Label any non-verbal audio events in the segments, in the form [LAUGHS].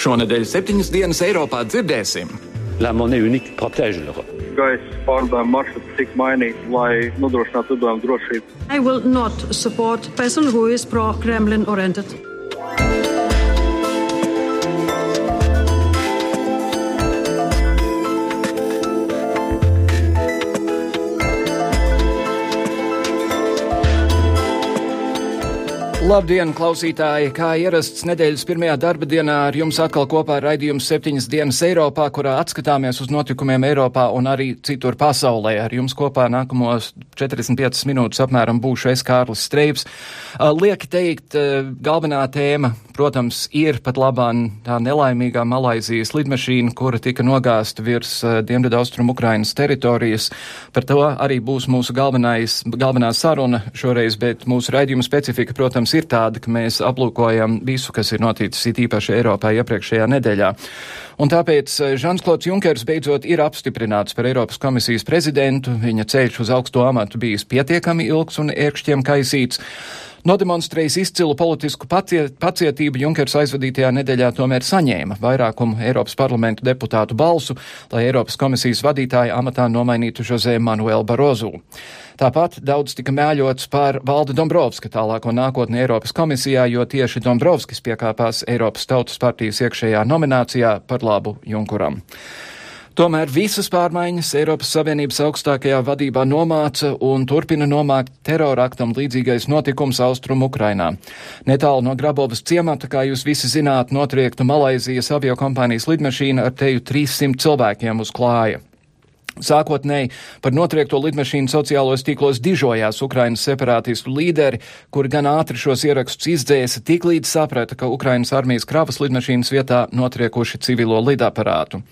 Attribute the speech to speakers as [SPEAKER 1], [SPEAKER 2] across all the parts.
[SPEAKER 1] Šonadēļ septiņas dienas Eiropā dzirdēsim.
[SPEAKER 2] La monnaie unique protège l'Europe.
[SPEAKER 3] Gaisa pārvadājuma maršruts tika mainīts, lai nodrošinātu lidojumu drošību.
[SPEAKER 4] I will not support person who is pro-Kremlin oriented.
[SPEAKER 1] Labdien, klausītāji! Kā ierasts nedēļas pirmajā darba dienā ar jums atkal kopā ar raidījumu septiņas dienas Eiropā, kurā atskatāmies uz notikumiem Eiropā un arī citur pasaulē. Ar jums kopā nākamos 45 minūtes apmēram būšu es Kārlis Streips. Lieki teikt, galvenā tēma, protams, ir pat labāk tā nelaimīgā Malaizijas lidmašīna, kura tika nogāzta virs Dienvidaustrum Ukrainas teritorijas. Par to arī būs mūsu galvenais, galvenā saruna šoreiz, bet mūsu raidījuma specifika, protams, protams, ir tāda, ka mēs aplūkojam visu, kas ir noticis it īpaši Eiropā iepriekšējā nedēļā. Un tāpēc eh, Žans Klods Junkers beidzot ir apstiprināts par Eiropas komisijas prezidentu. Viņa ceļš uz augsto amatu bijis pietiekami ilgs un ērkšķiem kaisīts. Nodemonstrējis izcilu politisku paciet, pacietību, Junkers aizvadītajā nedēļā tomēr saņēma vairākumu Eiropas parlamentu deputātu balsu, lai Eiropas komisijas vadītāja amatā nomainītu Jose Manuelu Barozu. Tāpat daudz tika mēļots par Valdu Dombrovska tālāko nākotni Eiropas komisijā, jo tieši Dombrovskis piekāpās Eiropas Tautas partijas iekšējā nominācijā par labu Junkuram. Tomēr visas pārmaiņas Eiropas Savienības augstākajā vadībā nomāca un turpina nomākt teroraktam līdzīgais notikums Austrum Ukrainā. Netālu no Grabovas ciemata, kā jūs visi zināt, notriekta Malaizijas aviokompānijas lidmašīna ar teju 300 cilvēkiem uz klāja. Sākotnēji par notriekto lidmašīnu sociālos tīklos dižojās Ukrainas separātistu līderi, kuri gan ātri šos ierakstus izdzēsa, tiklīdz saprata, ka Ukrainas armijas kravas lidmašīnas vietā notriekuši civilo lidaparātu.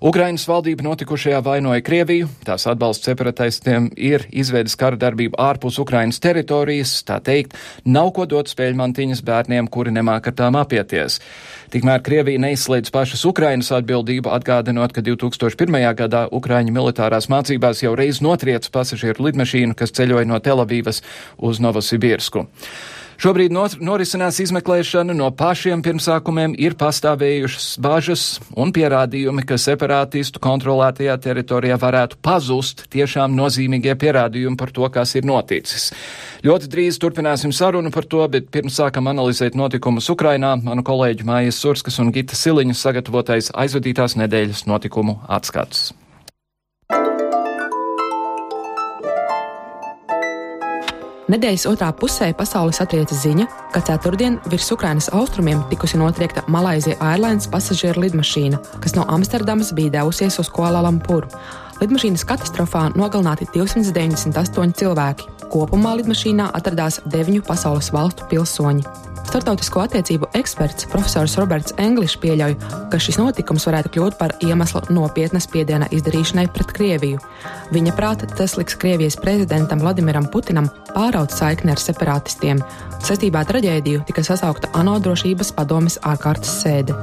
[SPEAKER 1] Ukrainas valdība notikušajā vainoja Krieviju, tās atbalsts separatistiem ir izveidis kara darbību ārpus Ukrainas teritorijas, tā teikt, nav ko dot spēļmantiņas bērniem, kuri nemāk ar tām apieties. Tikmēr Krievija neizslēdz pašas Ukrainas atbildību, atgādinot, ka 2001. gadā Ukraiņu militārās mācībās jau reiz notriec pasažieru lidmašīnu, kas ceļoja no Telavīvas uz Novosibirsku. Šobrīd norisinās izmeklēšana, no pašiem pirmsākumiem ir pastāvējušas bažas un pierādījumi, ka separātistu kontrolētajā teritorijā varētu pazust tiešām nozīmīgie pierādījumi par to, kas ir noticis. Ļoti drīz turpināsim sarunu par to, bet pirms sākam analizēt notikumus Ukrainā, manu kolēģu Mājas Surskas un Gita Siliņas sagatavotais aizvadītās nedēļas notikumu atskats.
[SPEAKER 5] Nedēļas otrā pusē pasauli satrieca ziņa, ka ceturtdien virs Ukrainas austrumiem tikusi notriekta Malaisija Airlines pasažieru lidmašīna, kas no Amsterdamas bija devusies uz Kuala Lumpuru. Lidmašīnas katastrofā nogalināti 298 cilvēki. Kopumā lidmašīnā atradās deviņu pasaules valstu pilsoņi. Startautisko attiecību eksperts profesors Roberts Englišs pieļauj, ka šis notikums varētu kļūt par iemeslu nopietnas spiediena izdarīšanai pret Krieviju. Viņa prāta tas liks Krievijas prezidentam Vladimiram Putinam pāraut saikni ar separatistiem. Saistībā ar traģēdiju tika sasaukta ANO drošības padomes ārkārtas sēde.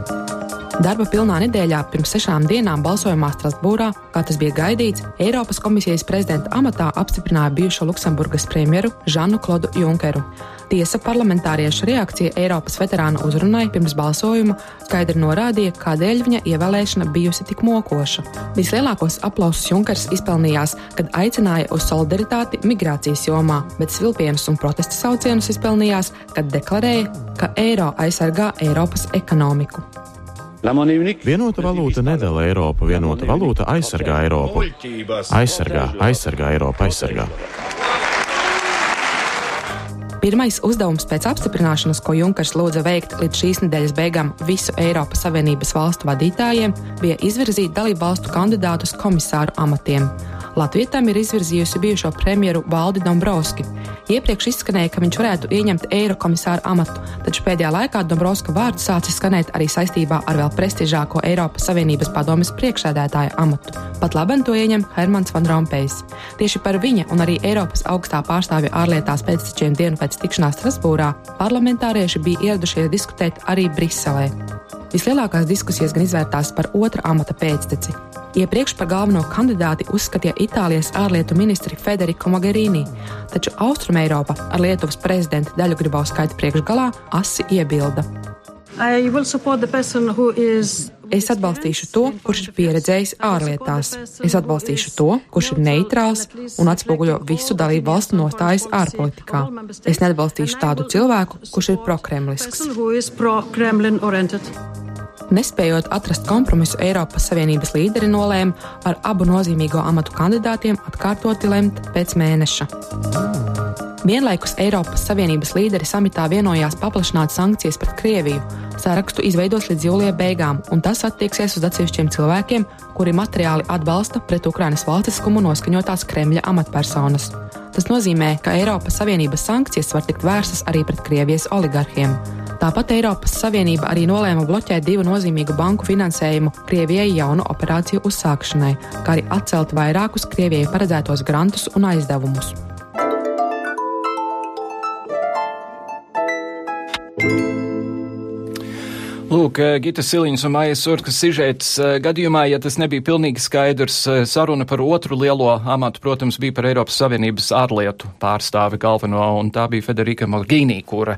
[SPEAKER 5] Darba pilnā nedēļā pirms sešām dienām balsojumā Strasbūrā, kā tas bija gaidīts, Eiropas komisijas prezidenta amatā apstiprināja bijušo Luksemburgas premjeru Žanu Klodu Junkeru. Tiesa parlamentāriešu reakcija Eiropas veterāna uzrunai pirms balsojuma skaidri norādīja, kādēļ viņa ievēlēšana bijusi tik mokoša. Vislielākos aplausus Junkers izpelnījās, kad aicināja uz solidaritāti migrācijas jomā, bet svilpienus un protesta saucienus izpelnījās, kad deklarēja, ka eiro aizsargā Eiropas ekonomiku.
[SPEAKER 6] Vienota valūta nedala Eiropu, vienota valūta aizsargā Eiropu. Aizsargā, aizsargā Eiropu, aizsargā.
[SPEAKER 5] Pirmais uzdevums pēc apstiprināšanas, ko Junkers lūdza veikt līdz šīs nedēļas beigām visu Eiropas Savienības valstu vadītājiem, bija izvirzīt dalību valstu kandidātus komisāru amatiem. Latvija tam ir izvirzījusi bijušo premjeru Valdi Dombrovski. Iepriekš izskanēja, ka viņš varētu ieņemt Eirokomisāra amatu, taču pēdējā laikā Dombrovska vārds sācis skanēt arī saistībā ar vēl prestižāko Eiropas Savienības padomes priekšsēdētāja amatu. Pat labi to ieņem Hermans Van Rompējs. Tieši par viņa un arī Eiropas augstā pārstāvja ārlietās pēctečiem dienu pēc tikšanās Strasbūrā parlamentārieši bija ieradušies diskutēt arī Briselē. Vislielākās diskusijas gan izvērtās par otra amata pēcteci. Iepriekš par galveno kandidāti uzskatīja Itālijas ārlietu ministri Federico Mogherini, taču Austrumēropa ar Lietuvas prezidenta Daļu Gribauskaita priekšgalā asi iebilda. Es atbalstīšu to, kurš ir pieredzējis ārlietās. Es atbalstīšu to, kurš ir neitrāls un atspoguļo visu dalību valstu nostājas ārpolitikā. Es neatbalstīšu tādu cilvēku, kurš ir prokremlisks. Nespējot atrast kompromisu, Eiropas Savienības līderi nolēma ar abu nozīmīgo amatu kandidātiem atkārtoti lemt pēc mēneša. Vienlaikus Eiropas Savienības līderi samitā vienojās paplašināt sankcijas pret Krieviju. Sārakstu izveidos līdz jūlijā beigām, un tas attieksies uz atsevišķiem cilvēkiem, kuri materiāli atbalsta pret Ukrainas valstiskumu noskaņotās Kremļa amatpersonas. Tas nozīmē, ka Eiropas Savienības sankcijas var tikt vērstas arī pret Krievijas oligarhiem. Tāpat Eiropas Savienība arī nolēma bloķēt divu nozīmīgu banku finansējumu Krievijai jaunu operāciju uzsākšanai, kā arī atcelt vairākus Krievijai paredzētos grantus un aizdevumus.
[SPEAKER 1] Lūk, eh, Gita Siliņas un Maijas Surkas sižets eh, gadījumā, ja tas nebija pilnīgi skaidrs, eh, saruna par otru lielo amatu, protams, bija par Eiropas Savienības ārlietu pārstāvi galveno, un tā bija Federika Mogīnī, kura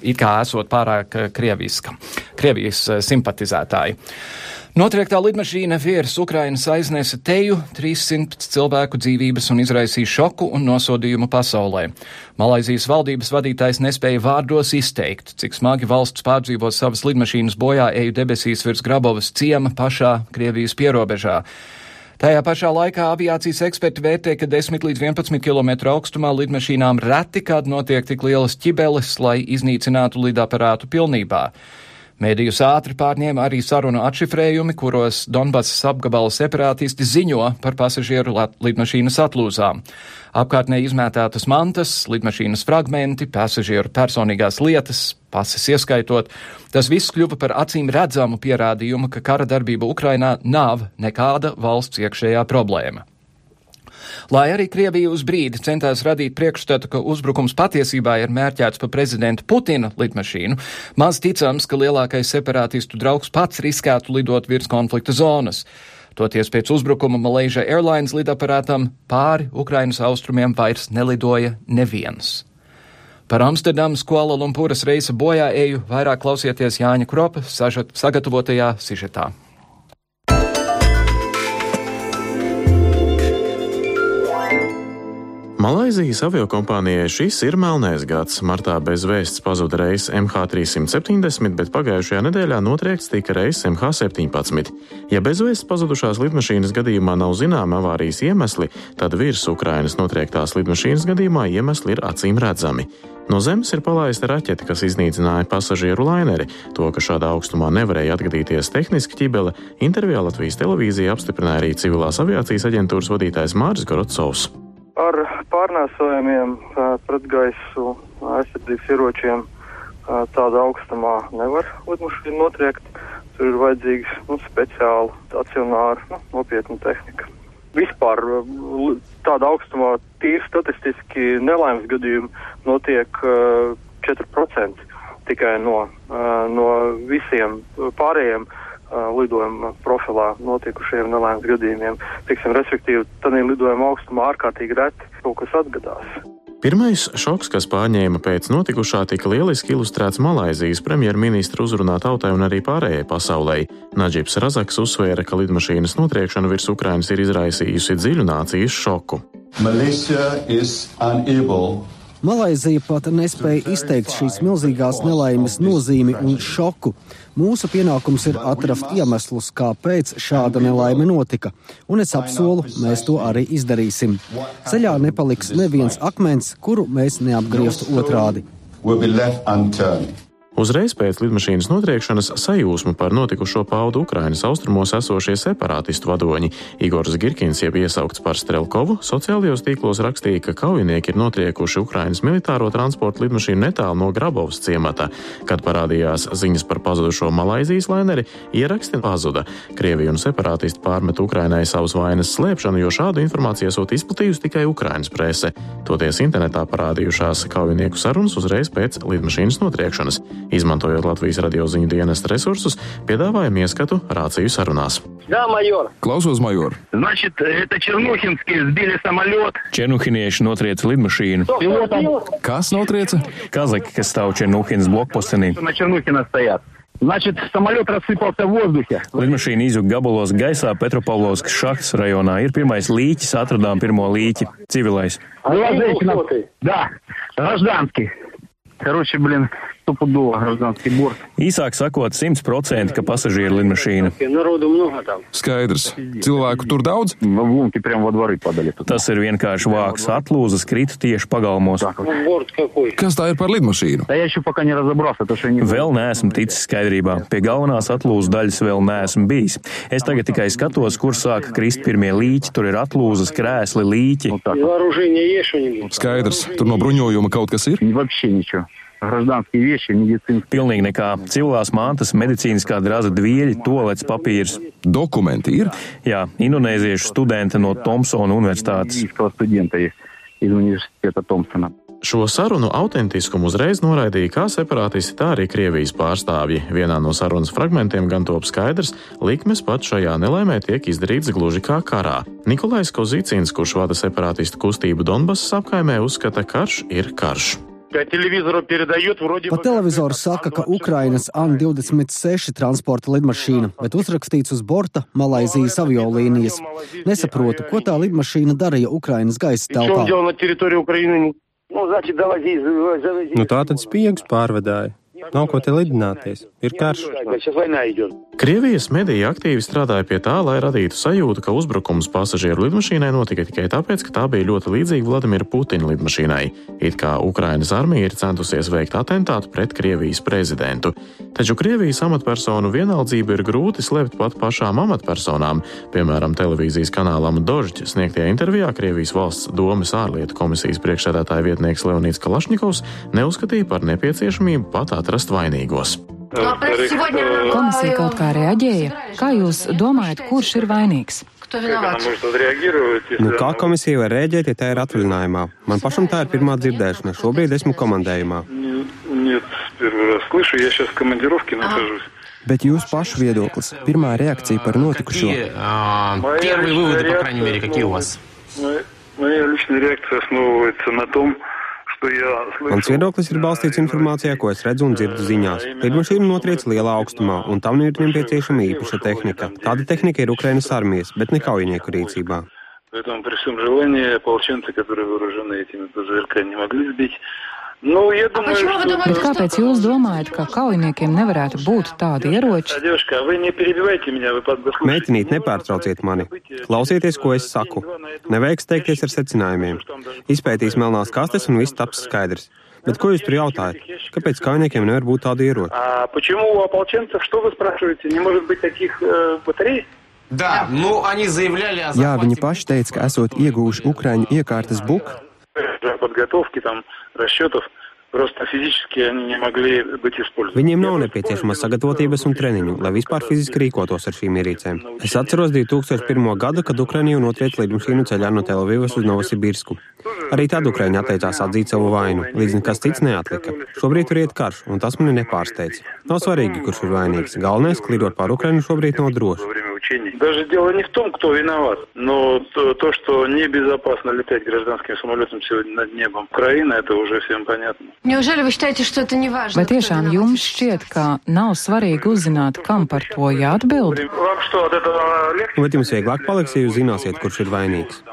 [SPEAKER 1] it kā esot pārāk krieviska, Krievijas simpatizētāji. Notriektā lidmašīna virs Ukrainas aiznesa teju 300 cilvēku dzīvības un izraisīja šoku un nosodījumu pasaulē. Malaizijas valdības vadītājs nespēja vārdos izteikt, cik smagi valsts pārdzīvo savas lidmašīnas bojā eju debesīs virs Grabovas ciema pašā Krievijas pierobežā. Tajā pašā laikā aviācijas eksperti vērtē, ka 10 līdz 11 km augstumā lidmašīnām reti kād notiek tik lielas ķibeles, lai iznīcinātu lidaparātu pilnībā. Mēdījus ātri pārņēma arī sarunu atšifrējumi, kuros Donbassas apgabala separātisti ziņo par pasažieru lidmašīnas atlūzām. Apkārtnē izmētātas mantas, lidmašīnas fragmenti, pasažieru personīgās lietas, pases ieskaitot. Tas viss kļuva par acīm redzamu pierādījumu, ka kara darbība Ukrainā nav nekāda valsts iekšējā problēma. Lai arī Krievija uz brīdi centās radīt priekšstatu, ka uzbrukums patiesībā ir mērķēts pa prezidenta Putina lidmašīnu, maz ticams, ka lielākais separātistu draugs pats riskētu lidot virs konflikta zonas. Toties pēc uzbrukuma Malaysia Airlines lidaparātam pāri Ukrainas austrumiem vairs nelidoja neviens. Par Amsterdamas Kuala Lumpūras reisa bojā eju vairāk klausieties Jāņa Kropa sagatavotajā sižetā.
[SPEAKER 6] Malaizijas aviokompānijai šis ir melnais gads. Martā bez vēsts pazuda reis MH370, bet pagājušajā nedēļā notriekts tika reis MH17. Ja bez vēsts pazudušās lidmašīnas gadījumā nav zināmi avārijas iemesli, tad virs Ukrainas notriektās lidmašīnas gadījumā iemesli ir acīm redzami. No zemes ir palaista raķete, kas iznīcināja pasažieru laineri. To, ka šādā augstumā nevarēja atgadīties tehniski ķibele, intervijā Latvijas televīzija apstiprināja arī civilās aviācijas aģentūras vadītājs Māris Gorotsovs
[SPEAKER 3] ar pārnēsojumiem pretgaisu aizsardzības ieročiem tādā augstumā nevar lidmašīnu notriekt. Tur ir vajadzīgs nu, speciāli stacionāra, nu, nopietna tehnika. Vispār tādā augstumā tīri statistiski nelaimes gadījumi notiek uh, 4% tikai no, uh, no visiem pārējiem lidojuma profilā notikušiem nelaimes gadījumiem. Tiksim, respektīvi, tad lidojuma augstumā ārkārtīgi reti kaut kas atgadās.
[SPEAKER 6] Pirmais šoks, kas pārņēma pēc notikušā, tika lieliski ilustrēts Malaizijas premjerministra uzrunā tautai un arī pārējai pasaulē. Nadžibs Razaks uzsvēra, ka lidmašīnas notriekšana virs Ukrainas ir izraisījusi dziļu nācijas šoku. Malaysia is
[SPEAKER 7] unable Malaizija pat nespēja izteikt šīs milzīgās nelaimes nozīmi un šoku. Mūsu pienākums ir atrast iemeslus, kāpēc šāda nelaime notika, un es apsolu, mēs to arī izdarīsim. Ceļā nepaliks neviens akmens, kuru mēs neapgrieztu otrādi.
[SPEAKER 6] Uzreiz pēc lidmašīnas notriekšanas sajūsmu par notikušo paudu Ukrainas austrumos esošie separātistu vadoņi. Igors Girkins, jeb iesaukts par Strelkovu, sociālajos tīklos rakstīja, ka kaujinieki ir notriekuši Ukrainas militāro transporta lidmašīnu netālu no Grabovas ciemata. Kad parādījās ziņas par pazudušo Malaizijas laineri, ieraksti pazuda. Krievija un separātisti pārmet Ukrainai savus vainas slēpšanu, jo šādu informāciju esot izplatījusi tikai Ukrainas prese. Toties internetā parādījušās kaujinieku sarunas uzreiz pēc lidmašīnas notriekšanas. Izmantojot Latvijas radio ziņu dienesta resursus, piedāvājam ieskatu rāciju sarunās.
[SPEAKER 8] Да, майор.
[SPEAKER 9] Klausos, major.
[SPEAKER 8] Значит, это Чернухинские сбили самолет.
[SPEAKER 10] Černuhinieši notrieca lidmašīnu.
[SPEAKER 8] Пилотом
[SPEAKER 9] Kas notrieca?
[SPEAKER 10] Kazaki, kas stāv Černuhinas blokpostenī.
[SPEAKER 8] на Чернухина стоят. Значит, самолет рассыпался в воздухе.
[SPEAKER 10] Lidmašīna izjuka gabalos gaisā Petropavlovskas šahtas rajonā. Ir pirmais līķis, atradām pirmo līķi. Civilais.
[SPEAKER 8] Была женщина. Да, гражданский. Короче, блин, стопудово гражданский борт.
[SPEAKER 10] Īsāk sakot, 100% ka pasažieru lidmašīna.
[SPEAKER 8] Народу много там.
[SPEAKER 9] Skaidrs. Cilvēku tur daudz?
[SPEAKER 8] В обломки прямо во дворы падали. Тут.
[SPEAKER 10] Tas ir vienkārši vāks atlūzas krita tieši pagalmos.
[SPEAKER 8] Борт какой?
[SPEAKER 9] Kas tā ir par lidmašīnu?
[SPEAKER 8] Да я еще пока не разобрался, то что не...
[SPEAKER 10] Vēl neesmu ticis skaidrībā. Pie galvenās atlūzas daļas vēl neesmu bijis. Es tagad tikai skatos, kur sāka krist pirmie līķi. Tur ir atlūzas, krēsli, līķi.
[SPEAKER 8] Вот так.
[SPEAKER 11] Вооружение есть что-нибудь?
[SPEAKER 9] Skaidrs. Tur no bruņojuma kaut kas ir?
[SPEAKER 8] И Вообще ничего. Гражданские вещи, медицинские.
[SPEAKER 10] Pilnīgi nekā. Civilās mantas, medicīniskā draza dvieļi, tolets papīrs.
[SPEAKER 9] Dokumenti ir.
[SPEAKER 10] Jā, indonēziešu studenta no Tomsona universitātes.
[SPEAKER 8] Индийского студента есть из университета Томпсона.
[SPEAKER 6] Šo sarunu autentiskumu uzreiz noraidīja kā separātisti, tā arī Krievijas pārstāvji. Vienā no sarunas fragmentiem gan top skaidrs, likmes pat šajā nelaimē tiek izdarīts gluži kā karā. Nikolais Kozīcins, kurš vada separātistu kustību Donbasas apkaimē, uzskata, ka karš ir karš.
[SPEAKER 8] По
[SPEAKER 7] televizoru saka, ka Ukrainas AN-26 transporta lidmašīna, bet uzrakstīts uz borta Malaisijas aviolīnijas. Nesaprotu, ko tā lidmašīna darīja Ukrainas gaisa telpā.
[SPEAKER 12] Nu, tā tad spiegs pārvedāja. Nav ko te lidināties, ir karš.
[SPEAKER 6] Krievijas medija aktīvi strādāja pie tā, lai radītu sajūtu, ka uzbrukums pasažieru lidmašīnai notika tikai tāpēc, ka tā bija ļoti līdzīga Vladimira Putina lidmašīnai, it kā Ukrainas armija ir centusies veikt atentātu pret Krievijas prezidentu. Taču Krievijas amatpersonu vienaldzību ir grūti slēpt pat pašām amatpersonām, piemēram, televīzijas kanālam Dožģis sniegtajā intervijā Krievijas valsts domas ārlietu komisijas priekšsēdētāja vietnieks Leonīts Kalašņikovs neuzskatīja par nepieciešamību pat atrast vainīgos.
[SPEAKER 13] Komisija kaut kā reaģēja. Kā jūs domājat, kurš ir vainīgs?
[SPEAKER 12] Nu, kā komisija var rēģēt, ja tā ir atvaļinājumā? Man pašam tā ir pirmā dzirdēšana. Šobrīd esmu komandējumā.
[SPEAKER 3] Нет, первый раз слышу, я сейчас в командировке нахожусь.
[SPEAKER 12] Bet jūsu pašu viedoklis, pirmā reakcija par notikušo?
[SPEAKER 3] Первые выводы, по крайней мере, какие у вас? Моя личная реакция основывается на том, что я
[SPEAKER 12] Mans
[SPEAKER 3] слышу...
[SPEAKER 12] viedoklis ir balstīts informācijā, ko es redzu un dzirdu ziņās. Lidmašīna notriec lielā augstumā, un tam ir nepieciešama īpaša tehnika. Tāda tehnika ir Ukrainas armijas, bet ne kaujinieku rīcībā.
[SPEAKER 3] Поэтому при всем желании ополченцы, которые вооружены этими ПЗРК, не могли сбить. Ну, я думаю, что...
[SPEAKER 13] Bet kāpēc jūs domājat, ka kaujiniekiem nevarētu būt tādi ieroči?
[SPEAKER 3] А, Девушка, а вы не перебивайте меня, вы подслушайте.
[SPEAKER 12] Meitenīt, nepārtrauciet mani. Klausieties, ko es saku. Neveiks teikties ar secinājumiem. Izpētīs melnās kastes un viss taps skaidrs. Bet ko jūs tur jautājat? Kāpēc kaujiniekiem nevar būt tādi ieroči?
[SPEAKER 3] А почему у ополченцев, что вы спрашиваете, не может быть таких э, батарей?
[SPEAKER 14] Да, ну они заявляли о
[SPEAKER 12] Jā, viņi paši teica, ka esot ieguvuši Ukraiņu iekārtas buku.
[SPEAKER 3] Для подготовки, там, расчетов, просто физически они не могли быть использованы.
[SPEAKER 12] Viņiem nav nepieciešamas sagatavotības un treniņu, lai vispār fiziski rīkotos ar šīm ierīcēm. Es atceros 2001. gadu, kad Ukraiņa notriec lidmašīnu ceļā no Telavivas uz Novosibirsku. Arī tad Ukraiņa atteicās atzīt savu vainu, līdz nekas cits neatlika. Šobrīd tur iet karš, un tas mani nepārsteidz. Nav svarīgi, kurš ir vainīgs. Galvenais, ka lidot pār Ukraiņu šobrīd nav droši.
[SPEAKER 3] во время учений. Даже дело не в том, кто виноват, но то, то, что небезопасно летать гражданским самолетом сегодня над небом Украины, это уже всем понятно.
[SPEAKER 13] Неужели вы считаете, что это не важно? Vai tiešām jums šķiet, ka nav svarīgi uzzināt, kam par to jāatbild?
[SPEAKER 3] Вам что, от этого легче?
[SPEAKER 12] Bet jums vieglāk paliks, ja jūs zināsiet, kurš ir vainīgs.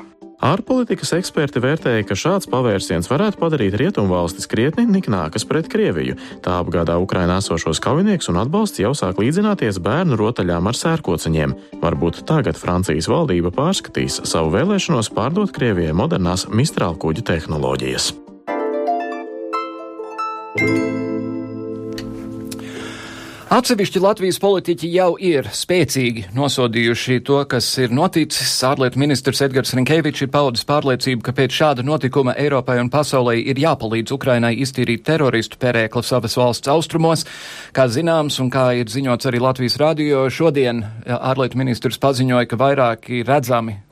[SPEAKER 6] Ārpolitikas eksperti vērtēja, ka šāds pavērsiens varētu padarīt rietumvalstis krietni niknākas pret Krieviju. Tā apgādā Ukrainā esošos kaujinieks un atbalsts jau sāk līdzināties bērnu rotaļām ar sērkociņiem. Varbūt tagad Francijas valdība pārskatīs savu vēlēšanos pārdot Krievijai modernās mistrālkuģu tehnoloģijas.
[SPEAKER 1] Atsevišķi Latvijas politiķi jau ir spēcīgi nosodījuši to, kas ir noticis. Ārlietu ministrs Edgars Rinkevičs ir paudis pārliecību, ka pēc šāda notikuma Eiropai un pasaulē ir jāpalīdz Ukrainai iztīrīt teroristu perēkli savas valsts austrumos. Kā zināms, un kā ir ziņots arī Latvijas radio, šodien ārlietu ministrs paziņoja, ka vairāki redzami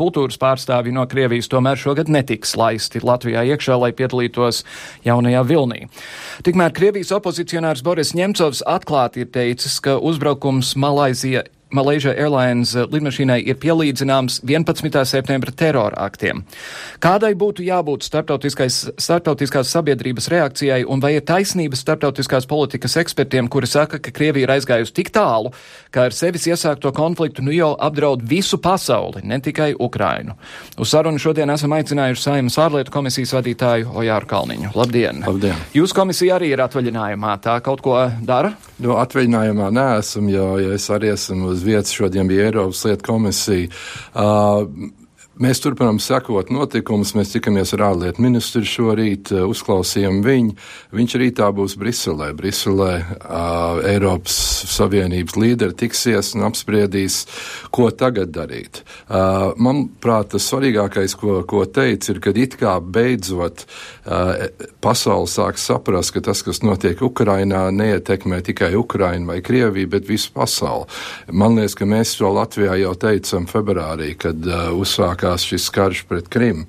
[SPEAKER 1] kultūras pārstāvji no Krievijas tomēr šogad netiks laisti Latvijā iekšā, lai piedalītos jaunajā vilnī. Tikmēr Krievijas opozicionārs Boris Ņemcovs atklāti ir teicis, ka uzbraukums Malaizija Malaysia Airlines eh, lidmašīnai ir pielīdzināms 11. septembra terora aktiem. Kādai būtu jābūt starptautiskās sabiedrības reakcijai un vai ir taisnība starptautiskās politikas ekspertiem, kuri saka, ka Krievija ir aizgājusi tik tālu, ka ar sevis iesākto konfliktu nu jau apdraud visu pasauli, ne tikai Ukrainu? Uz sarunu šodien esam aicinājuši Saimas ārlietu komisijas vadītāju Ojāru Kalniņu. Labdien!
[SPEAKER 15] Labdien!
[SPEAKER 1] Jūsu komisija arī ir atvaļinājumā, tā kaut ko dara?
[SPEAKER 15] Nu, atvaļinājumā neesam, jo ja es arī esmu uz uz vietas. Šodien bija Eiropas lietu komisija. Uh, Mēs turpinām sekot notikumus. Mēs tikamies ar ārlietu ministru šorīt, uzklausījām viņu. Viņš rītā būs Briselē. Briselē uh, Eiropas Savienības līderi tiksies un apspriedīs, ko tagad darīt. Uh, Manuprāt, tas svarīgākais, ko, ko teica, ir, ka it kā beidzot uh, pasaule sāk saprast, ka tas, kas notiek Ukrainā, neietekmē tikai Ukrainu vai Krieviju, bet visu pasauli. Man liekas, ka mēs to Latvijā jau teicam februārī, kad uh, uzsākās sākās šis karš pret Krimu,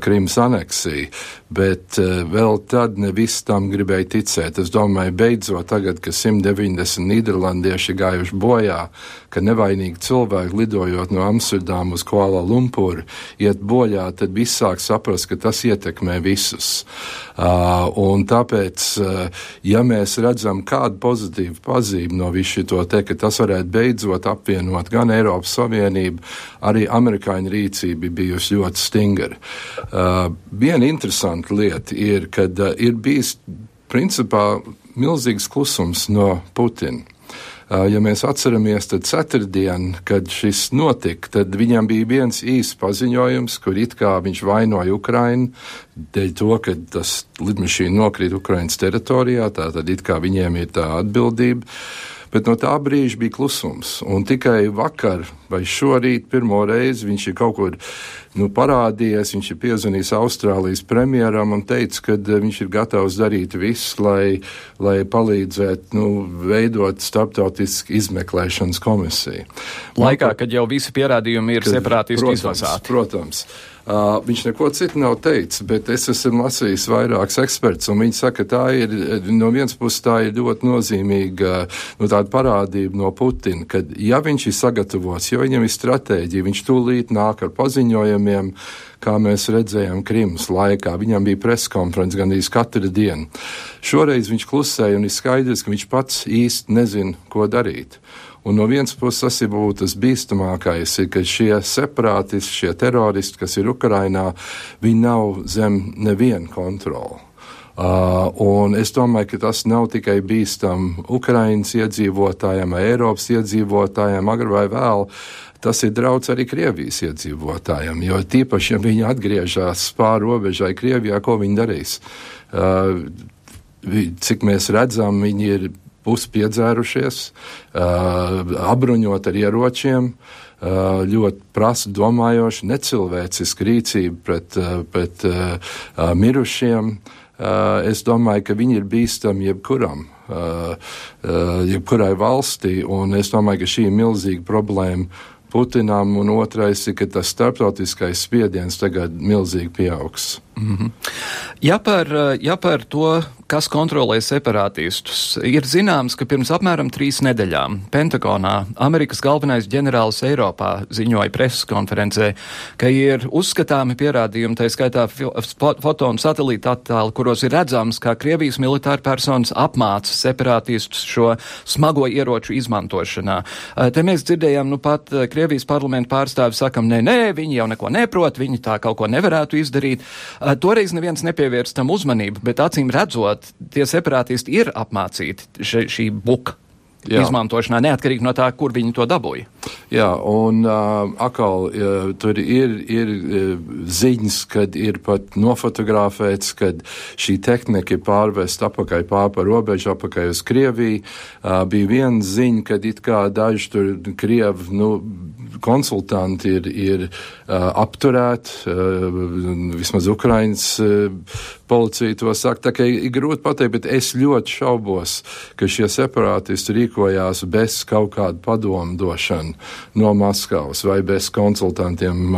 [SPEAKER 15] Krimas aneksiju, bet vēl tad ne visi tam gribēja ticēt. Es domāju, beidzot tagad, ka 190 nīderlandieši gājuši bojā, ka nevainīgi cilvēki lidojot no Amsterdām uz Kuala Lumpuru iet bojā, tad viss sāk saprast, ka tas ietekmē visus. Un tāpēc, ja mēs redzam kādu pozitīvu pazīmi no visu šo te, ka tas varētu beidzot apvienot gan Eiropas Savienību, arī amerikāņu rīcība bijusi ļoti stingra. Uh, viena interesanta lieta ir, ka uh, ir bijis principā milzīgs klusums no Putina. Ja mēs atceramies, tad ceturtdien, kad šis notika, tad viņam bija viens īsts paziņojums, kur it kā viņš vainoja Ukrainu dēļ to, ka tas lidmašīna nokrīt Ukrainas teritorijā, tātad it kā viņiem ir tā atbildība. Bet no tā brīža bija klusums. Un tikai vakar vai šorīt pirmo reizi viņš ir kaut kur nu, parādījies. Viņš ir piezvanījis Austrālijas premjeram un teica, ka eh, viņš ir gatavs darīt visu, lai, lai palīdzētu nu, veidot starptautisku izmeklēšanas komisiju.
[SPEAKER 1] Laikā, kad jau visi pierādījumi ir separātisti izvasāti.
[SPEAKER 15] Protams. Uh, viņš neko citu nav teicis, bet es esmu lasījis vairākus ekspertus, un viņi saka, ka tā ir no vienas puses tā ir ļoti nozīmīga nu, parādība no Putina, ka ja viņš ir sagatavots, ja viņam ir stratēģija, viņš tūlīt nāk ar paziņojumiem, kā mēs redzējām Krimas laikā. Viņam bija preskonferences gandrīz katru dienu. Šoreiz viņš klusēja un ir skaidrs, ka viņš pats īsti nezina, ko darīt. Un no vienas puses tas ir būtu tas bīstamākais, ir, ka šie separātisti, šie teroristi, kas ir Ukrainā, viņi nav zem neviena kontrola. Uh, un es domāju, ka tas nav tikai bīstam Ukraiņas iedzīvotājiem, Eiropas iedzīvotājiem, agrāk vai vēl. Tas ir draudz arī Krievijas iedzīvotājiem, jo tīpaši, ja viņi atgriežas pāri robežai Krievijā, ko viņi darīs? Uh, cik mēs redzam, viņi ir puspiedzērušies, uh, apbruņot ar ieročiem, uh, ļoti prasa domājoši, necilvēciska rīcība pret, uh, pret uh, mirušiem. Uh, es domāju, ka viņi ir bīstami jebkuram, uh, uh, jebkurai valstī, un es domāju, ka šī ir milzīga problēma Putinam, un otrais ir, ka tas starptautiskais spiediens tagad milzīgi pieaugs. Mm -hmm.
[SPEAKER 1] ja, par, ja par to kas kontrolē separātistus. Ir zināms, ka pirms apmēram trīs nedēļām Pentagonā Amerikas galvenais ģenerālis Eiropā ziņoja preses konferencē, ka ir uzskatāmi pierādījumi, tā skaitā foto un satelīta attēli, kuros ir redzams, kā Krievijas militāra personas apmāca separātistus šo smago ieroču izmantošanā. Te mēs dzirdējām, nu pat Krievijas parlamenta pārstāvi sakam, nē, nē, viņi jau neko neprot, viņi tā kaut ko nevarētu izdarīt. Toreiz neviens nepievērs tam uzmanību, bet acīm redzot, tie separātisti ir apmācīti še, šī buka. Jā. izmantošanā, neatkarīgi no tā, kur viņi to dabūja.
[SPEAKER 15] Jā, un uh, atkal uh, tur ir, ir ziņas, kad ir pat nofotografēts, kad šī tehnika ir pārvest apakaļ pār pa robežu, apakaļ uz Krieviju. Uh, bija viena ziņa, kad it kā daži tur Krievi, nu, konsultanti ir, ir uh, apturēti, uh, vismaz Ukraiņas uh, policija to saka. Tā kā ir grūti pateikt, bet es ļoti šaubos, ka šie separātisti rīkojās bez kaut kāda padomu došana no Maskavas vai bez konsultantiem.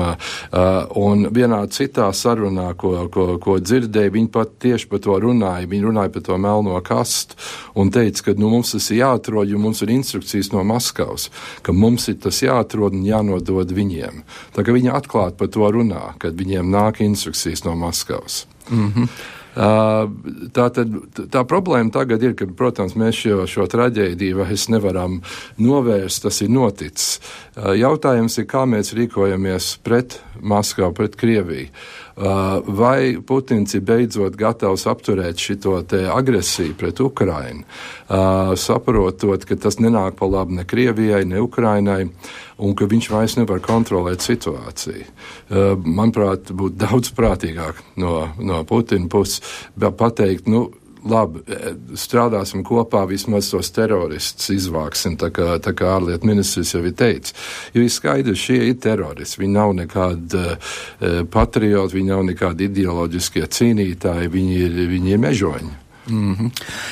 [SPEAKER 15] Un vienā citā sarunā, ko, ko, ko dzirdēju, viņi pat tieši par to runāja. Viņi runāja par to melno kastu un teica, ka nu, mums tas ir jāatrod, jo mums ir instrukcijas no Maskavas, ka mums ir tas jāatrod un jānodod viņiem. Tā kā viņi atklāti par to runā, kad viņiem nāk instrukcijas no Maskavas. Mm -hmm. Tā, tad, tā problēma tagad ir, ka, protams, mēs šo, šo traģēdiju vairs nevaram novērst, tas ir noticis. Jautājums ir, kā mēs rīkojamies pret Maskavu, pret Krieviju. Uh, vai Putins ir beidzot gatavs apturēt šo agresiju pret Ukrainu, uh, saprotot, ka tas nenāk pa labu ne Krievijai, ne Ukrainai, un ka viņš vairs nevar kontrolēt situāciju. Uh, manuprāt, būtu [LAUGHS] daudz prātīgāk no, no Putina puses pateikt, nu, labi, e, strādāsim kopā, vismaz tos teroristus izvāksim, tā kā, tā kā ārlietu ministrs jau ir teicis. Jo ir skaidrs, šie ir teroristi. Viņi nav nekādi uh, patrioti, viņi nav nekādi ideoloģiskie cīnītāji, viņi ir, viņi ir mežoņi.
[SPEAKER 1] Mm -hmm.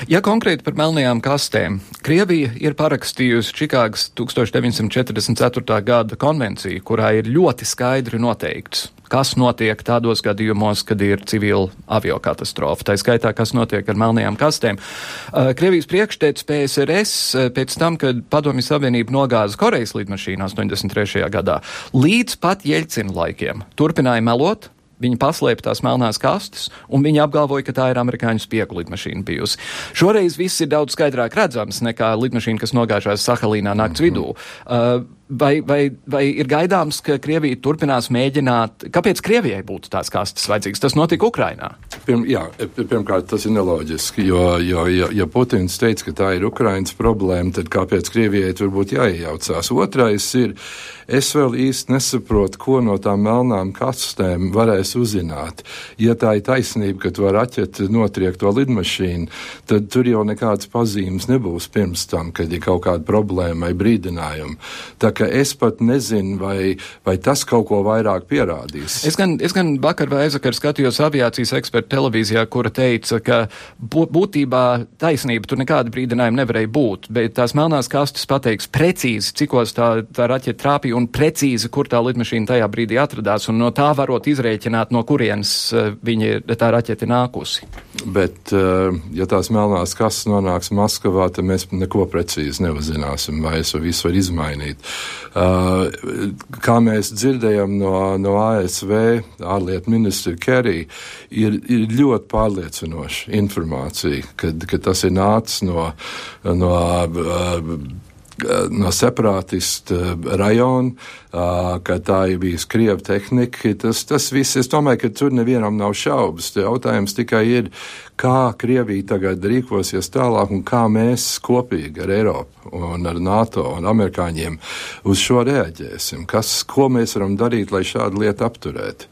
[SPEAKER 1] Ja konkrēti par melnajām kastēm, Krievija ir parakstījusi Čikāgas 1944. gada konvenciju, kurā ir ļoti skaidri noteikts, kas notiek tādos gadījumos, kad ir civila aviokatastrofa. Tā skaitā, kas notiek ar melnajām kastēm. Uh, Krievijas priekšteicis PSRS uh, pēc tam, kad Padomju Savienība nogāza Korejas lidmašīnu 83. gadā, līdz pat Jeļcina laikiem turpināja melot, Viņi paslēpa tās melnās kastes, un viņi apgalvoja, ka tā ir amerikāņu spiegu lidmašīna bijusi. Šoreiz viss ir daudz skaidrāk redzams nekā lidmašīna, kas nogāžās Sahalīnā nakts mm -hmm. vidū. Uh, vai, vai, vai ir gaidāms, ka Krievija turpinās mēģināt, kāpēc Krievijai būtu tās kastes vajadzīgas? Tas notika Ukrainā.
[SPEAKER 15] Pirm, jā, pirmkārt, tas ir neloģiski, jo, jo ja, ja Putins teica, ka tā ir Ukrainas problēma, tad kāpēc Krievijai tur būtu jāiejaucās? Otrais ir, es vēl īsti nesaprotu, ko no tām melnām kastēm varēs uzzināt. Ja tā ir taisnība, ka to raķeti notriek to lidmašīnu, tad tur jau nekādas pazīmes nebūs pirms tam, kad ir kaut kāda problēma vai brīdinājuma. Tā ka es pat nezinu, vai, vai tas kaut ko vairāk pierādīs.
[SPEAKER 1] Es gan, es gan vakar vai aizvakar skatījos aviācijas ekspertu televīzijā, kura teica, ka būtībā taisnība tur nekāda brīdinājuma nevarēja būt, bet tās melnās kastes pateiks precīzi, cikos tā, tā raķeta trāpīja un precīzi, kur tā lidmašīna tajā brīdī atradās, un no tā varot izrēķināt, no kurienes uh, viņi, tā raķeta ir nākusi.
[SPEAKER 15] Bet, uh, ja tās melnās kastes nonāks Maskavā, tad mēs neko precīzi neuzzināsim, vai es visu varu izmainīt. Uh, kā mēs dzirdējam no, no ASV ārlietu ministra Kerry, ir, ir ļoti pārliecinoša informācija, kad, kad tas ir nācis no, no no separātistu rajona, ka tā ir bijusi krieva tehnika. Tas, tas viss, es domāju, ka tur nevienam nav šaubas. Jautājums tikai ir, kā Krievija tagad rīkosies tālāk un kā mēs kopīgi ar Eiropu un ar NATO un amerikāņiem uz šo reaģēsim. Kas, ko mēs varam darīt, lai šādu lietu apturētu?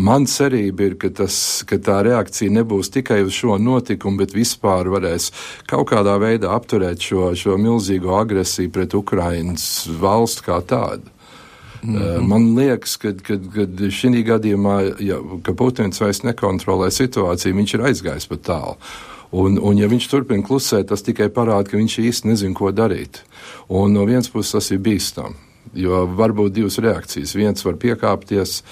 [SPEAKER 15] Man cerība ir, ka, tas, ka tā reakcija nebūs tikai uz šo notikumu, bet vispār varēs kaut kādā veidā apturēt šo, šo milzīgo agresiju pret Ukrainas valstu kā tādu. Mm -hmm. Man liekas, ka šī gadījumā, ja, ka Putins vairs nekontrolē situāciju, viņš ir aizgājis pat tālu. Un, un, ja viņš turpina klusēt, tas tikai parāda, ka viņš īsti nezina, ko darīt. Un no vienas puses tas ir bīstami, jo var būt divas reakcijas. Viens var piekāpties,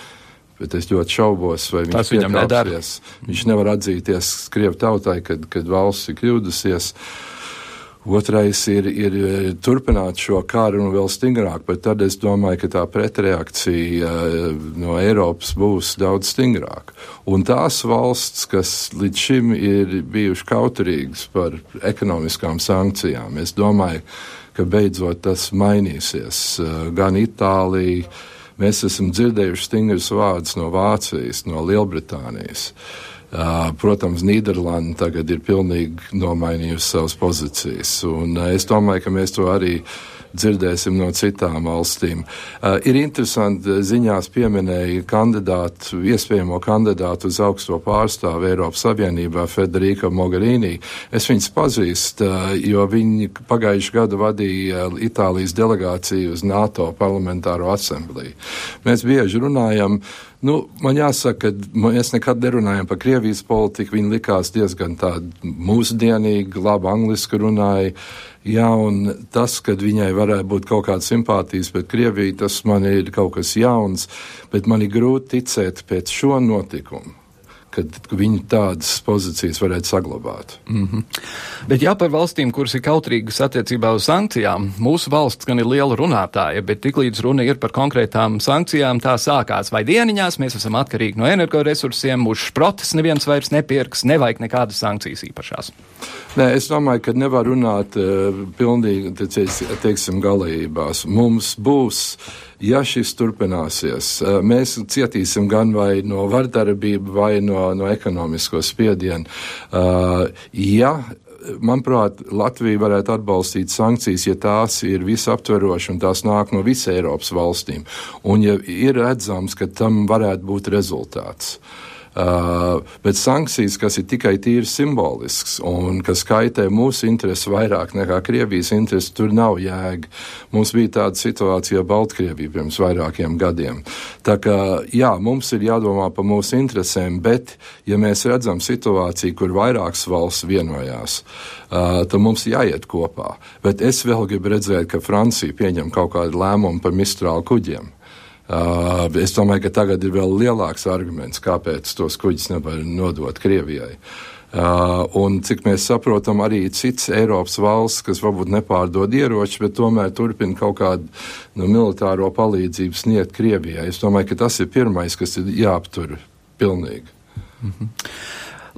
[SPEAKER 15] bet es ļoti šaubos, vai viņš
[SPEAKER 1] viņam nedara.
[SPEAKER 15] Viņš nevar atzīties Krievu tautai, kad, kad valsts ir kļūdusies. Uh, Otrais ir, ir e, turpināt šo karu un vēl stingrāk, bet tad es domāju, ka tā pretreakcija e, no Eiropas būs daudz stingrāka. Un tās valsts, kas līdz šim ir bijušas kauturīgas par ekonomiskām sankcijām, es domāju, ka beidzot tas mainīsies. E, gan Itālija, mēs esam dzirdējuši stingrus vārdus no Vācijas, no Lielbritānijas. Uh, Protams, Nīderlanda tagad ir pilnīgi nomainījusi savas pozīcijas, un es domāju, ka mēs to arī dzirdēsim no citām valstīm. Uh, ir interesanti, ziņās pieminēja kandidātu, iespējamo kandidātu uz augsto pārstāvu Eiropas Savienībā Federika Mogherini. Es viņus pazīstu, uh, jo viņi pagājuši gadu vadīja Itālijas delegāciju uz NATO parlamentāro asembliju. Mēs bieži runājam, Nu, man jāsaka, ka mēs nekad nerunājam par Krievijas politiku. Viņa likās diezgan tāda mūsdienīga, labi angliski runāja. Jā, un tas, ka viņai varētu būt kaut kāda simpātijas pret Krieviju, tas man ir kaut kas jauns, bet man ir grūti ticēt pēc šo notikumu ka viņi tādas pozīcijas varētu saglabāt.
[SPEAKER 1] Mm -hmm. Bet jā, par valstīm, kuras ir kautrīgas attiecībā uz sankcijām, mūsu valsts gan ir liela runātāja, bet tiklīdz runa ir par konkrētām sankcijām, tā sākās vai dieniņās, mēs esam atkarīgi no energoresursiem, mūsu šprotas neviens vairs nepirks, nevajag nekādas sankcijas īpašās.
[SPEAKER 15] Nē, es domāju, ka nevar runāt uh, pilnīgi, teiksim, galējībās. Mums būs ja šis turpināsies, eh, mēs cietīsim gan vai no vardarbību, vai no, no ekonomisko spiedienu. Uh, ja manuprāt, Latvija varētu atbalstīt sankcijas, ja tās ir visaptverošas un tās nāk no visas Eiropas valstīm. Un ja ir redzams, ka tam varētu būt rezultāts. Uh, bet sankcijas, kas ir tikai tīri simbolisks un kas kaitē mūsu intereses vairāk nekā Krievijas intereses, tur nav jēga. Mums bija tāda situācija Baltkrievijā pirms vairākiem gadiem. Tā kā jā, mums ir jādomā par mūsu interesēm, bet ja mēs redzam situāciju, kur vairākas valsts vienojās, tad mums jāiet kopā. Bet es vēl gribu redzēt, ka Francija pieņem kaut kādu lēmumu par mistrālu kuģiem. Uh, es domāju, ka tagad ir vēl lielāks arguments, kāpēc tos kuģus nevar nodot Krievijai. Uh, un cik mēs saprotam, arī cits Eiropas valsts, kas varbūt nepārdod ieroči, bet tomēr turpina kaut kādu nu, militāro palīdzību sniegt Krievijai. Es domāju, ka tas ir pirmais, kas ir jāaptur pilnīgi. Mm
[SPEAKER 1] -hmm.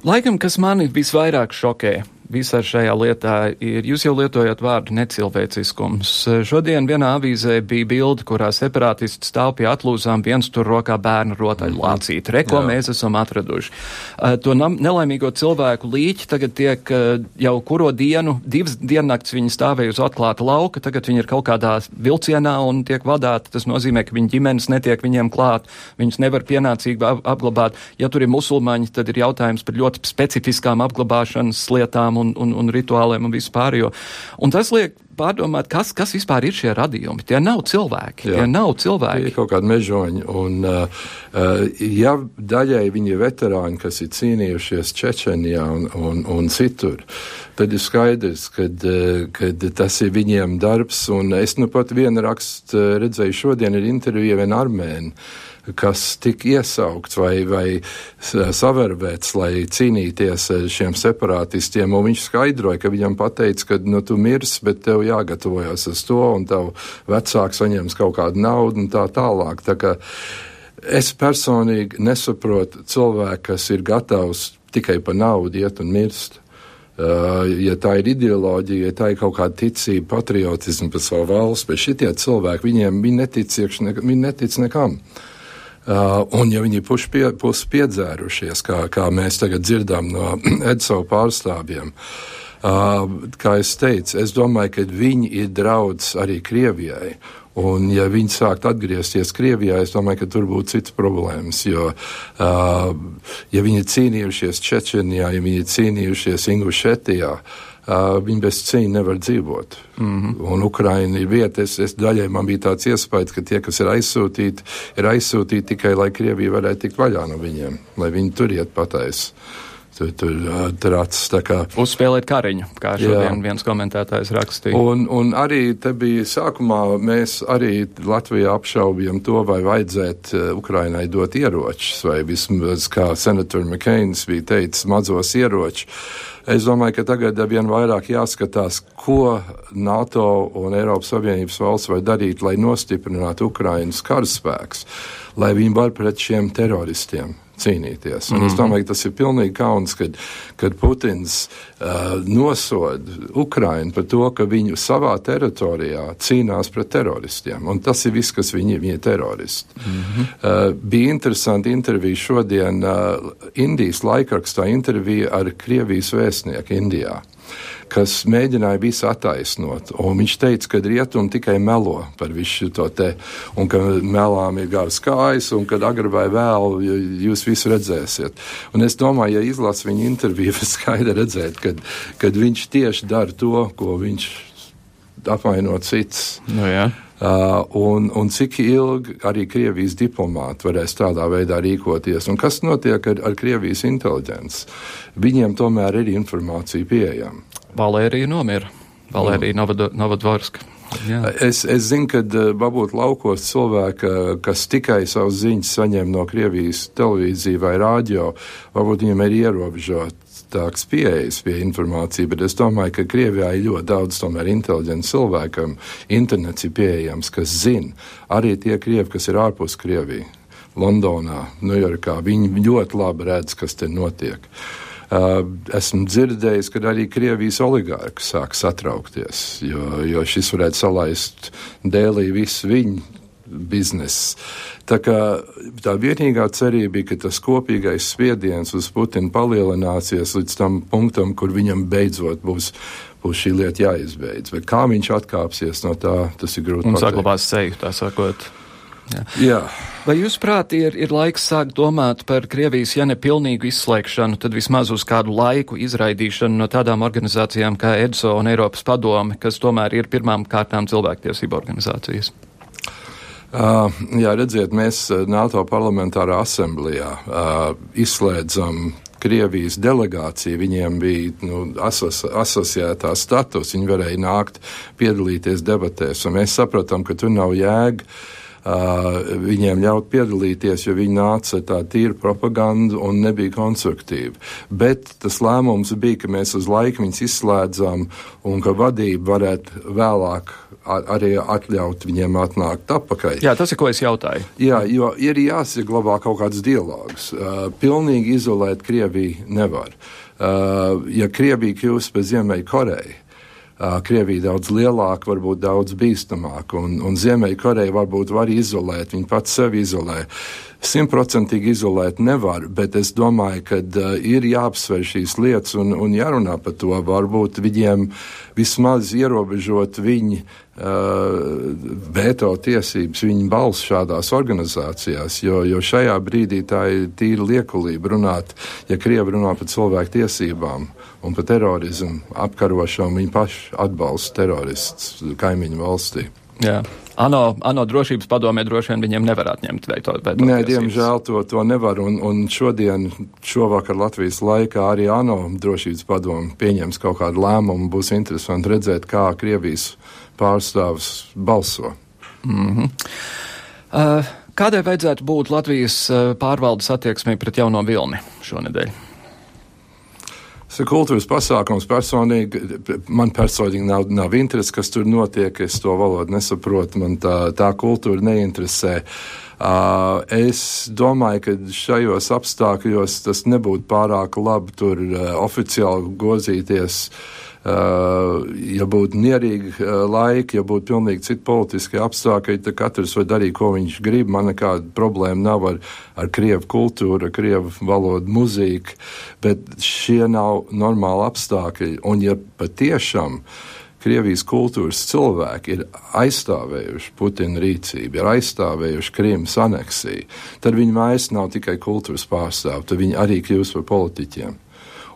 [SPEAKER 1] Laikam, kas mani visvairāk šokē, visā šajā lietā ir, jūs jau lietojat vārdu necilvēciskums. Šodien vienā avīzē bija bilde, kurā separātisti stāv pie atlūzām, viens tur rokā bērnu rotaļu mhm. lācīt. Re, ko Jā. mēs esam atraduši. To nelaimīgo cilvēku līķi tagad tiek jau kuro dienu, divas diennakts viņi stāvēja uz atklāta lauka, tagad viņi ir kaut kādā vilcienā un tiek vadāti. Tas nozīmē, ka viņu ģimenes netiek viņiem klāt, viņus nevar pienācīgi apglabāt. Ja tur ir musulmaņi, tad ir jautājums par ļoti specifiskām apglabāšanas lietām un, un, un rituāliem un vispārējo. Un tas liek pārdomāt, kas, kas vispār ir šie radījumi. Tie nav cilvēki. Jā, tie nav cilvēki.
[SPEAKER 15] Tie ir kaut kādi mežoņi. Un, uh, uh, ja daļai viņi ir veterāni, kas ir cīnījušies Čečenijā un, un, un citur, tad ir skaidrs, ka uh, tas ir viņiem darbs. Un es nu pat vienu rakstu uh, redzēju šodien ir intervija viena armēna kas tika iesaukts vai, vai savervēts, lai cīnīties ar šiem separātistiem. Un viņš skaidroja, ka viņam pateica, ka nu, tu mirs, bet tev jāgatavojas uz to, un tev vecāks saņems kaut kādu naudu un tā tālāk. Tā kā es personīgi nesaprotu cilvēku, kas ir gatavs tikai par naudu iet un mirst. Uh, ja tā ir ideoloģija, ja tā ir kaut kāda ticība, patriotisms par savu valsts, bet šitie cilvēki, viņiem viņi netic, ne, viņi netic nekam. Uh, un, ja viņi ir pie, piedzērušies, kā, kā mēs tagad dzirdam no [CLEARS THROAT] EDSO pārstāvjiem, uh, kā es teicu, es domāju, ka viņi ir draudz arī Krievijai. Un, ja viņi sāktu atgriezties Krievijā, es domāju, ka tur būtu citas problēmas. Jo, uh, ja viņi ir cīnījušies Čečenijā, ja viņi ir cīnījušies Ingušetijā, uh, viņi bez cīņa nevar dzīvot. Mm -hmm. Un Ukraina ir vieta, es, es daļai man bija tāds iespējas, ka tie, kas ir aizsūtīti, ir aizsūtīti tikai, lai Krievija varētu tikt vaļā no viņiem, lai viņi tur iet pataisi tur, tur trācis. Kā...
[SPEAKER 1] Uzspēlēt kariņu, kā šodien jā. viens komentētājs rakstīja.
[SPEAKER 15] Un, un arī te bija sākumā, mēs arī Latvijā apšaubījām to, vai vajadzētu Ukrainai dot ieročus, vai vismaz, kā senators McCains bija teicis, mazos ieročus. Es domāju, ka tagad vien vairāk jāskatās, ko NATO un Eiropas Savienības valsts var darīt, lai nostiprinātu Ukrainas karaspēks, lai viņi var pret šiem teroristiem cīnīties. Un mm -hmm. Es mhm. domāju, ka tas ir pilnīgi kauns, kad, kad Putins uh, nosod Ukrainu par to, ka viņu savā teritorijā cīnās pret teroristiem. Un tas ir viss, kas viņi, viņi ir teroristi. Mm -hmm. uh, bija interesanti intervija šodien uh, Indijas laikrakstā intervija ar Krievijas vēstnieku Indijā kas mēģināja visu attaisnot. Un viņš teica, ka rietumi tikai melo par visu to te, un ka melām ir garas kājas, un kad agri vai vēl jūs visu redzēsiet. Un es domāju, ja izlas viņa interviju, [LAUGHS] skaidri redzēt, kad, kad viņš tieši dara to, ko viņš apvainot cits.
[SPEAKER 1] Nu, jā.
[SPEAKER 15] Uh, un, un cik ilgi arī Krievijas diplomāti varēs tādā veidā rīkoties, un kas notiek ar, ar Krievijas inteliģenci? Viņiem tomēr ir informācija pieejama.
[SPEAKER 1] Valērija nomira. Valērija mm. Novadvorska. Jā.
[SPEAKER 15] Es, es zinu, ka varbūt laukos cilvēki, kas tikai savus ziņas saņem no Krievijas televīzija vai rādio, varbūt viņiem ir ierobežotāks pieejas pie informācija, bet es domāju, ka Krievijā ir ļoti daudz tomēr inteliģentu cilvēkam, internets ir pieejams, kas zina. Arī tie Krievi, kas ir ārpus Krievijas, Londonā, Ņujorkā, viņi ļoti labi redz, kas te notiek. Uh, esmu dzirdējis, ka arī Krievijas oligārki sāk satraukties, jo, jo šis varētu salaist dēlī visu viņu biznesu. Tā, kā, tā vienīgā cerība bija, ka tas kopīgais spiediens uz Putinu palielināsies līdz tam punktam, kur viņam beidzot būs, būs šī lieta jāizbeidz. Bet kā viņš atkāpsies no tā, tas ir grūti.
[SPEAKER 1] Un saglabās seju, tā sakot.
[SPEAKER 15] Jā. Jā.
[SPEAKER 1] Vai jūs prāt ir, ir laiks sākt domāt par Krievijas, ja ne pilnīgu izslēgšanu, tad vismaz uz kādu laiku izraidīšanu no tādām organizācijām kā EDSO un Eiropas padome, kas tomēr ir pirmām kārtām cilvēktiesību organizācijas?
[SPEAKER 15] Uh, jā, redziet, mēs NATO parlamentārā asamblējā uh, izslēdzam Krievijas delegācija, viņiem bija nu, asos, asociētā status, viņi varēja nākt piedalīties debatēs, un mēs sapratām, ka tur nav jēga viņiem ļaut piedalīties, jo viņi nāca ar tādu tīru propagandu un nebija konstruktīvi. Bet tas lēmums bija, ka mēs uz laiku viņus izslēdzam un ka vadība varētu vēlāk arī atļaut viņiem atnākt atpakaļ.
[SPEAKER 1] Jā, tas ir, ko es jautāju.
[SPEAKER 15] Jā, jo ir jāsaglabā kaut kāds dialogs. Pilnīgi izolēt Krieviju nevar. Ja Krievija kļūst par Ziemeļu Koreju, Krievija daudz lielāka, varbūt daudz bīstamāka, un, un Ziemeļkoreja varbūt var izolēt, viņa pats sevi izolē. Simtprocentīgi izolēt nevar, bet es domāju, ka uh, ir jāapsver šīs lietas un, un jārunā par to. Varbūt viņiem vismaz ierobežot viņu veto tiesības, viņu balss šādās organizācijās, jo, jo šajā brīdī tā ir tīra liekulība runāt, ja Krievi runā par cilvēku tiesībām un par terorismu apkarošanu, viņi paši atbalsta teroristus kaimiņu valstī.
[SPEAKER 1] Jā. ANO, ANO drošības padomē droši vien viņiem nevar atņemt veikto.
[SPEAKER 15] Nē, diemžēl to, to nevar. Un, un šodien, šovakar Latvijas laikā arī ANO drošības padome pieņems kaut kādu lēmumu. Būs interesanti redzēt, kā Krievijas pārstāvs balso.
[SPEAKER 1] Mm -hmm. uh, kādai vajadzētu būt Latvijas uh, pārvaldes attieksmei pret jauno vilni šonedēļ?
[SPEAKER 15] Tas ir kultūras pasākums. Personīgi, man personīgi nav, nav interesi, kas tur notiek. Es to valodu nesaprotu. Man tā, tā kultūra neinteresē. Uh, es domāju, ka šajos apstākļos tas nebūtu pārāk labi tur uh, oficiāli gozīties uh, ja būtu mierīgi uh, laiki, ja būtu pilnīgi citi politiskie apstākļi, tad katrs var darīt, ko viņš grib. Man nekāda problēma nav ar, ar krievu kultūru, ar krievu valodu, mūziku, bet šie nav normāli apstākļi. Un ja patiešām Krievijas kultūras cilvēki ir aizstāvējuši Putina rīcību, ir aizstāvējuši Kriemas aneksiju, tad viņi vairs nav tikai kultūras pārstāvji, tad viņi arī kļūst par politiķiem.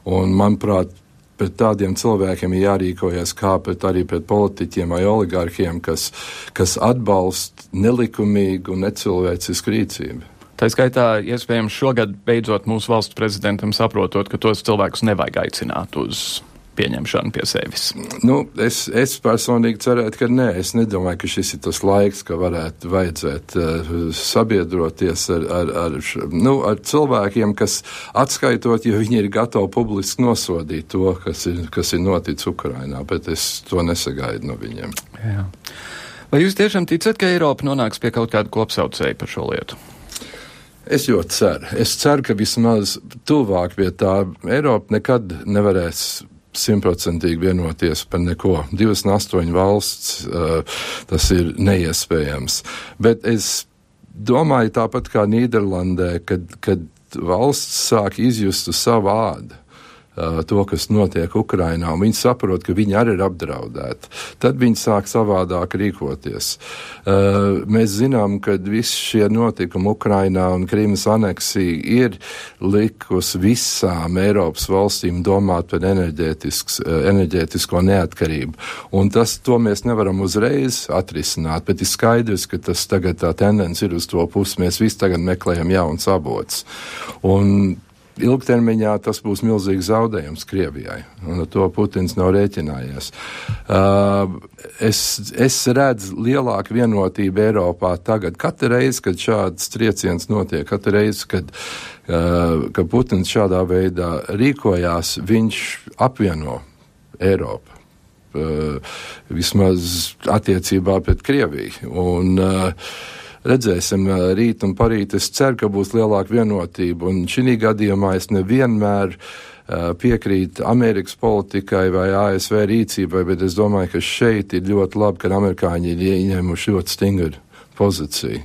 [SPEAKER 15] Un, manuprāt, pret tādiem cilvēkiem ir jārīkojas kā pret arī pret politiķiem vai oligarkiem, kas, kas atbalsta nelikumīgu un necilvēcisku rīcību.
[SPEAKER 1] Tā skaitā, iespējams, šogad beidzot mūsu valsts prezidentam saprotot, ka tos cilvēkus nevajag aicināt uz pieņemšanu pie sevis?
[SPEAKER 15] Nu, es, es personīgi cerētu, ka nē. Es nedomāju, ka šis ir tas laiks, ka varētu vajadzēt uh, sabiedroties ar, ar, ar, nu, ar cilvēkiem, kas atskaitot, jo viņi ir gatavi publiski nosodīt to, kas ir, kas ir noticis Ukrainā, bet es to nesagaidu no viņiem.
[SPEAKER 1] Jā. Vai jūs tiešām ticat, ka Eiropa nonāks pie kaut kāda kopsaucēja par šo lietu?
[SPEAKER 15] Es ļoti ceru. Es ceru, ka vismaz tuvāk pie tā Eiropa nekad nevarēs simtprocentīgi vienoties par neko. 28 valsts uh, tas ir neiespējams. Bet es domāju tāpat kā Nīderlandē, kad, kad valsts sāk izjust savu ādu. Uh, to, kas notiek Ukrajinā, un viņi saprot, ka viņi arī ir apdraudēti. Tad viņi sāk savādāk rīkoties. Uh, mēs zinām, ka visi šie notikumi Ukrajinā un Krīmas aneksija ir likusi visām Eiropas valstīm domāt par enerģētisko neatkarību. Un tas, to mēs nevaram uzreiz atrisināt, bet ir skaidrs, ka tas tagad tā tendence ir uz to pusi. Mēs visi tagad meklējam jauns avots. Un ilgtermiņā tas būs milzīgs zaudējums Krievijai, un ar to Putins nav rēķinājies. Uh, es, es redzu lielāku vienotību Eiropā tagad. Katru reizi, kad šāds trieciens notiek, katru reizi, kad, uh, kad Putins šādā veidā rīkojās, viņš apvieno Eiropu. Uh, vismaz attiecībā pret Krieviju. Un, uh, redzēsim rīt un parīt. Es ceru, ka būs lielāka vienotība, un šī gadījumā es nevienmēr piekrīt Amerikas politikai vai ASV rīcībai, bet es domāju, ka šeit ir ļoti labi, ka amerikāņi ir ieņēmuši ļoti stingru pozīciju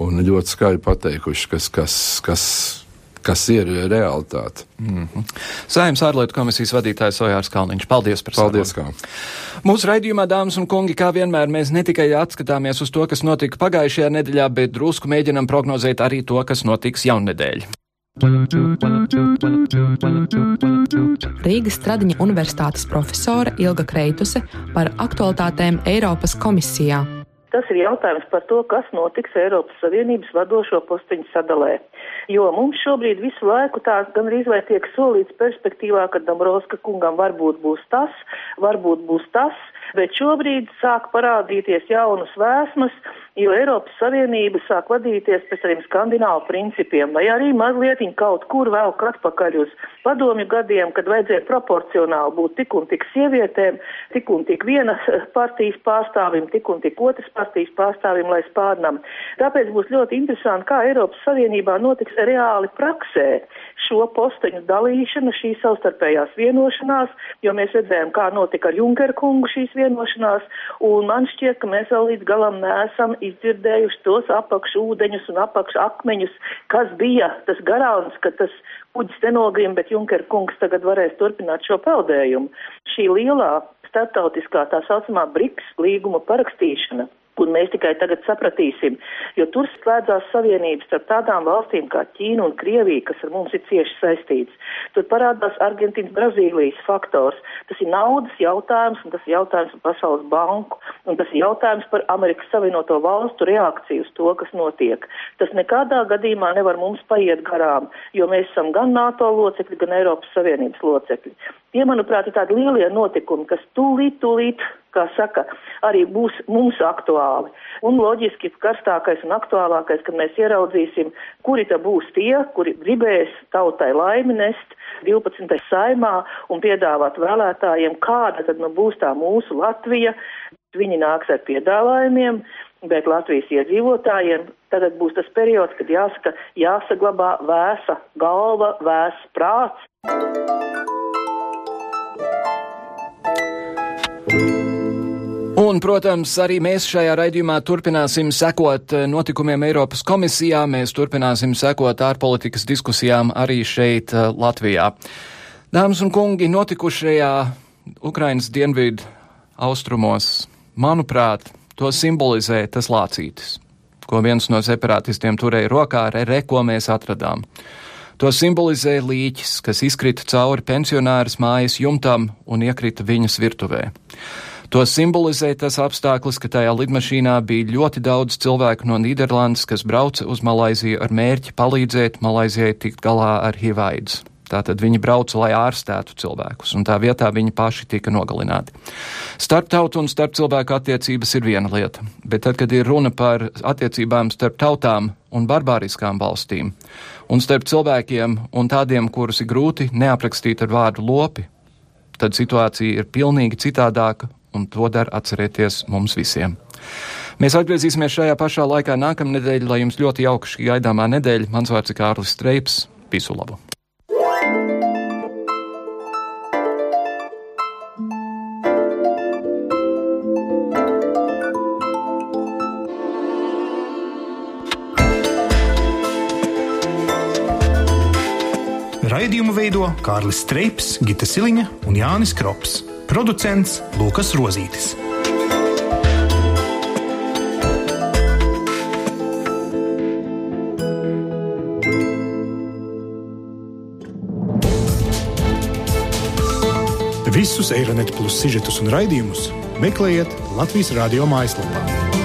[SPEAKER 15] un ļoti skaļi pateikuši, kas, kas, kas kas ir realitāte.
[SPEAKER 1] Mm -hmm. Saimnes ārlietu komisijas vadītājs Ojārs Kalniņš. Paldies par
[SPEAKER 15] Paldies, kā.
[SPEAKER 1] Mūsu raidījumā, dāmas un kungi, kā vienmēr, mēs ne tikai atskatāmies uz to, kas notika pagājušajā nedēļā, bet drusku mēģinam prognozēt arī to, kas notiks jaunedēļ.
[SPEAKER 5] Rīgas Stradiņa Universitātes profesore Ilga Kreituse par aktualitātēm Eiropas komisijā.
[SPEAKER 16] Tas ir jautājums par to, kas notiks Eiropas Savienības vadošo posteņu sadalē. Jo mums šobrīd visu laiku tā gan arī vai tiek solīts perspektīvā, ka Dombrovska kungam varbūt būs tas, varbūt būs tas, bet šobrīd sāk parādīties jaunas vēsmas, jo Eiropas Savienība sāk vadīties pēc tādiem skandināvu principiem, vai arī mazliet kaut kur vēl atpakaļ uz padomju gadiem, kad vajadzēja proporcionāli būt tik un tik sievietēm, tik un tik vienas partijas pārstāvim, tik un tik otras partijas pārstāvim, lai spārnam. Tāpēc būs ļoti interesanti, kā Eiropas Savienībā notiks reāli praksē šo posteņu dalīšana, šī savstarpējās vienošanās, jo mēs redzējām, kā notika ar Junkeru kungu šīs vienošanās, un man šķiet, ka mēs vēl līdz galam neesam izdzirdējuši tos apakšu ūdeņus un apakšu akmeņus, kas bija tas garants, ka tas kuģis nenogrim, bet Junker kungs tagad varēs turpināt šo peldējumu. Šī lielā starptautiskā tā saucamā BRICS līguma parakstīšana un mēs tikai tagad sapratīsim, jo tur slēdzās savienības starp tādām valstīm kā Ķīna un Krievija, kas ar mums ir cieši saistīts. Tur parādās Argentīnas, Brazīlijas faktors. Tas ir naudas jautājums, un tas ir jautājums par Pasaules banku, un tas ir jautājums par Amerikas Savienoto valstu reakciju uz to, kas notiek. Tas nekādā gadījumā nevar mums paiet garām, jo mēs esam gan NATO locekļi, gan Eiropas Savienības locekļi. Tie, manuprāt, ir tādi lielie notikumi, kas tūlīt, tūlīt, kā saka, arī būs mums aktuāli. Un loģiski karstākais un aktuālākais, kad mēs ieraudzīsim, kuri tad būs tie, kuri gribēs tautai laimi nest 12. saimā un piedāvāt vēlētājiem, kāda tad nu būs tā mūsu Latvija. Viņi nāks ar piedāvājumiem, bet Latvijas iedzīvotājiem tagad būs tas periods, kad jāsaka, jāsaglabā vēsa galva, vēs prāts.
[SPEAKER 1] Un, protams, arī mēs šajā raidījumā turpināsim sekot eh, notikumiem Eiropas komisijā, mēs turpināsim sekot ārpolitikas diskusijām arī šeit, eh, Latvijā. Dāmas un kungi, notikušajā Ukrainas dienvidu austrumos, manuprāt, to simbolizē tas lācītis, ko viens no separātistiem turēja rokā, re, re, ko mēs atradām. To simbolizē līķis, kas izkrita cauri pensionāras mājas jumtam un iekrita viņas virtuvē. To simbolizē tas apstākļus, ka tajā lidmašīnā bija ļoti daudz cilvēku no Nīderlandes, kas brauca uz Malaiziju ar mērķi palīdzēt Malaizijai tikt galā ar HIV-AIDS. Tātad viņi brauca, lai ārstētu cilvēkus, un tā vietā viņi paši tika nogalināti. Starptautu un starp cilvēku attiecības ir viena lieta, bet tad, kad ir runa par attiecībām starp tautām un barbāriskām valstīm, un starp cilvēkiem un tādiem, kurus ir grūti neaprakstīt ar vārdu lopi, tad situācija ir pilnīgi citādāka un to dara atcerēties mums visiem. Mēs atgriezīsimies šajā pašā laikā nākamnedēļ, lai jums ļoti jauka šī gaidāmā nedēļa. Mans vārds ir Kārlis Streips. Visu labu!
[SPEAKER 17] Raidījumu veido Kārlis Streips, Gita Siliņa un Jānis Krops. Producents Lukas Rozītis. Visus Eironet plus sižetus un raidījumus meklējiet Latvijas radio mājaslapā.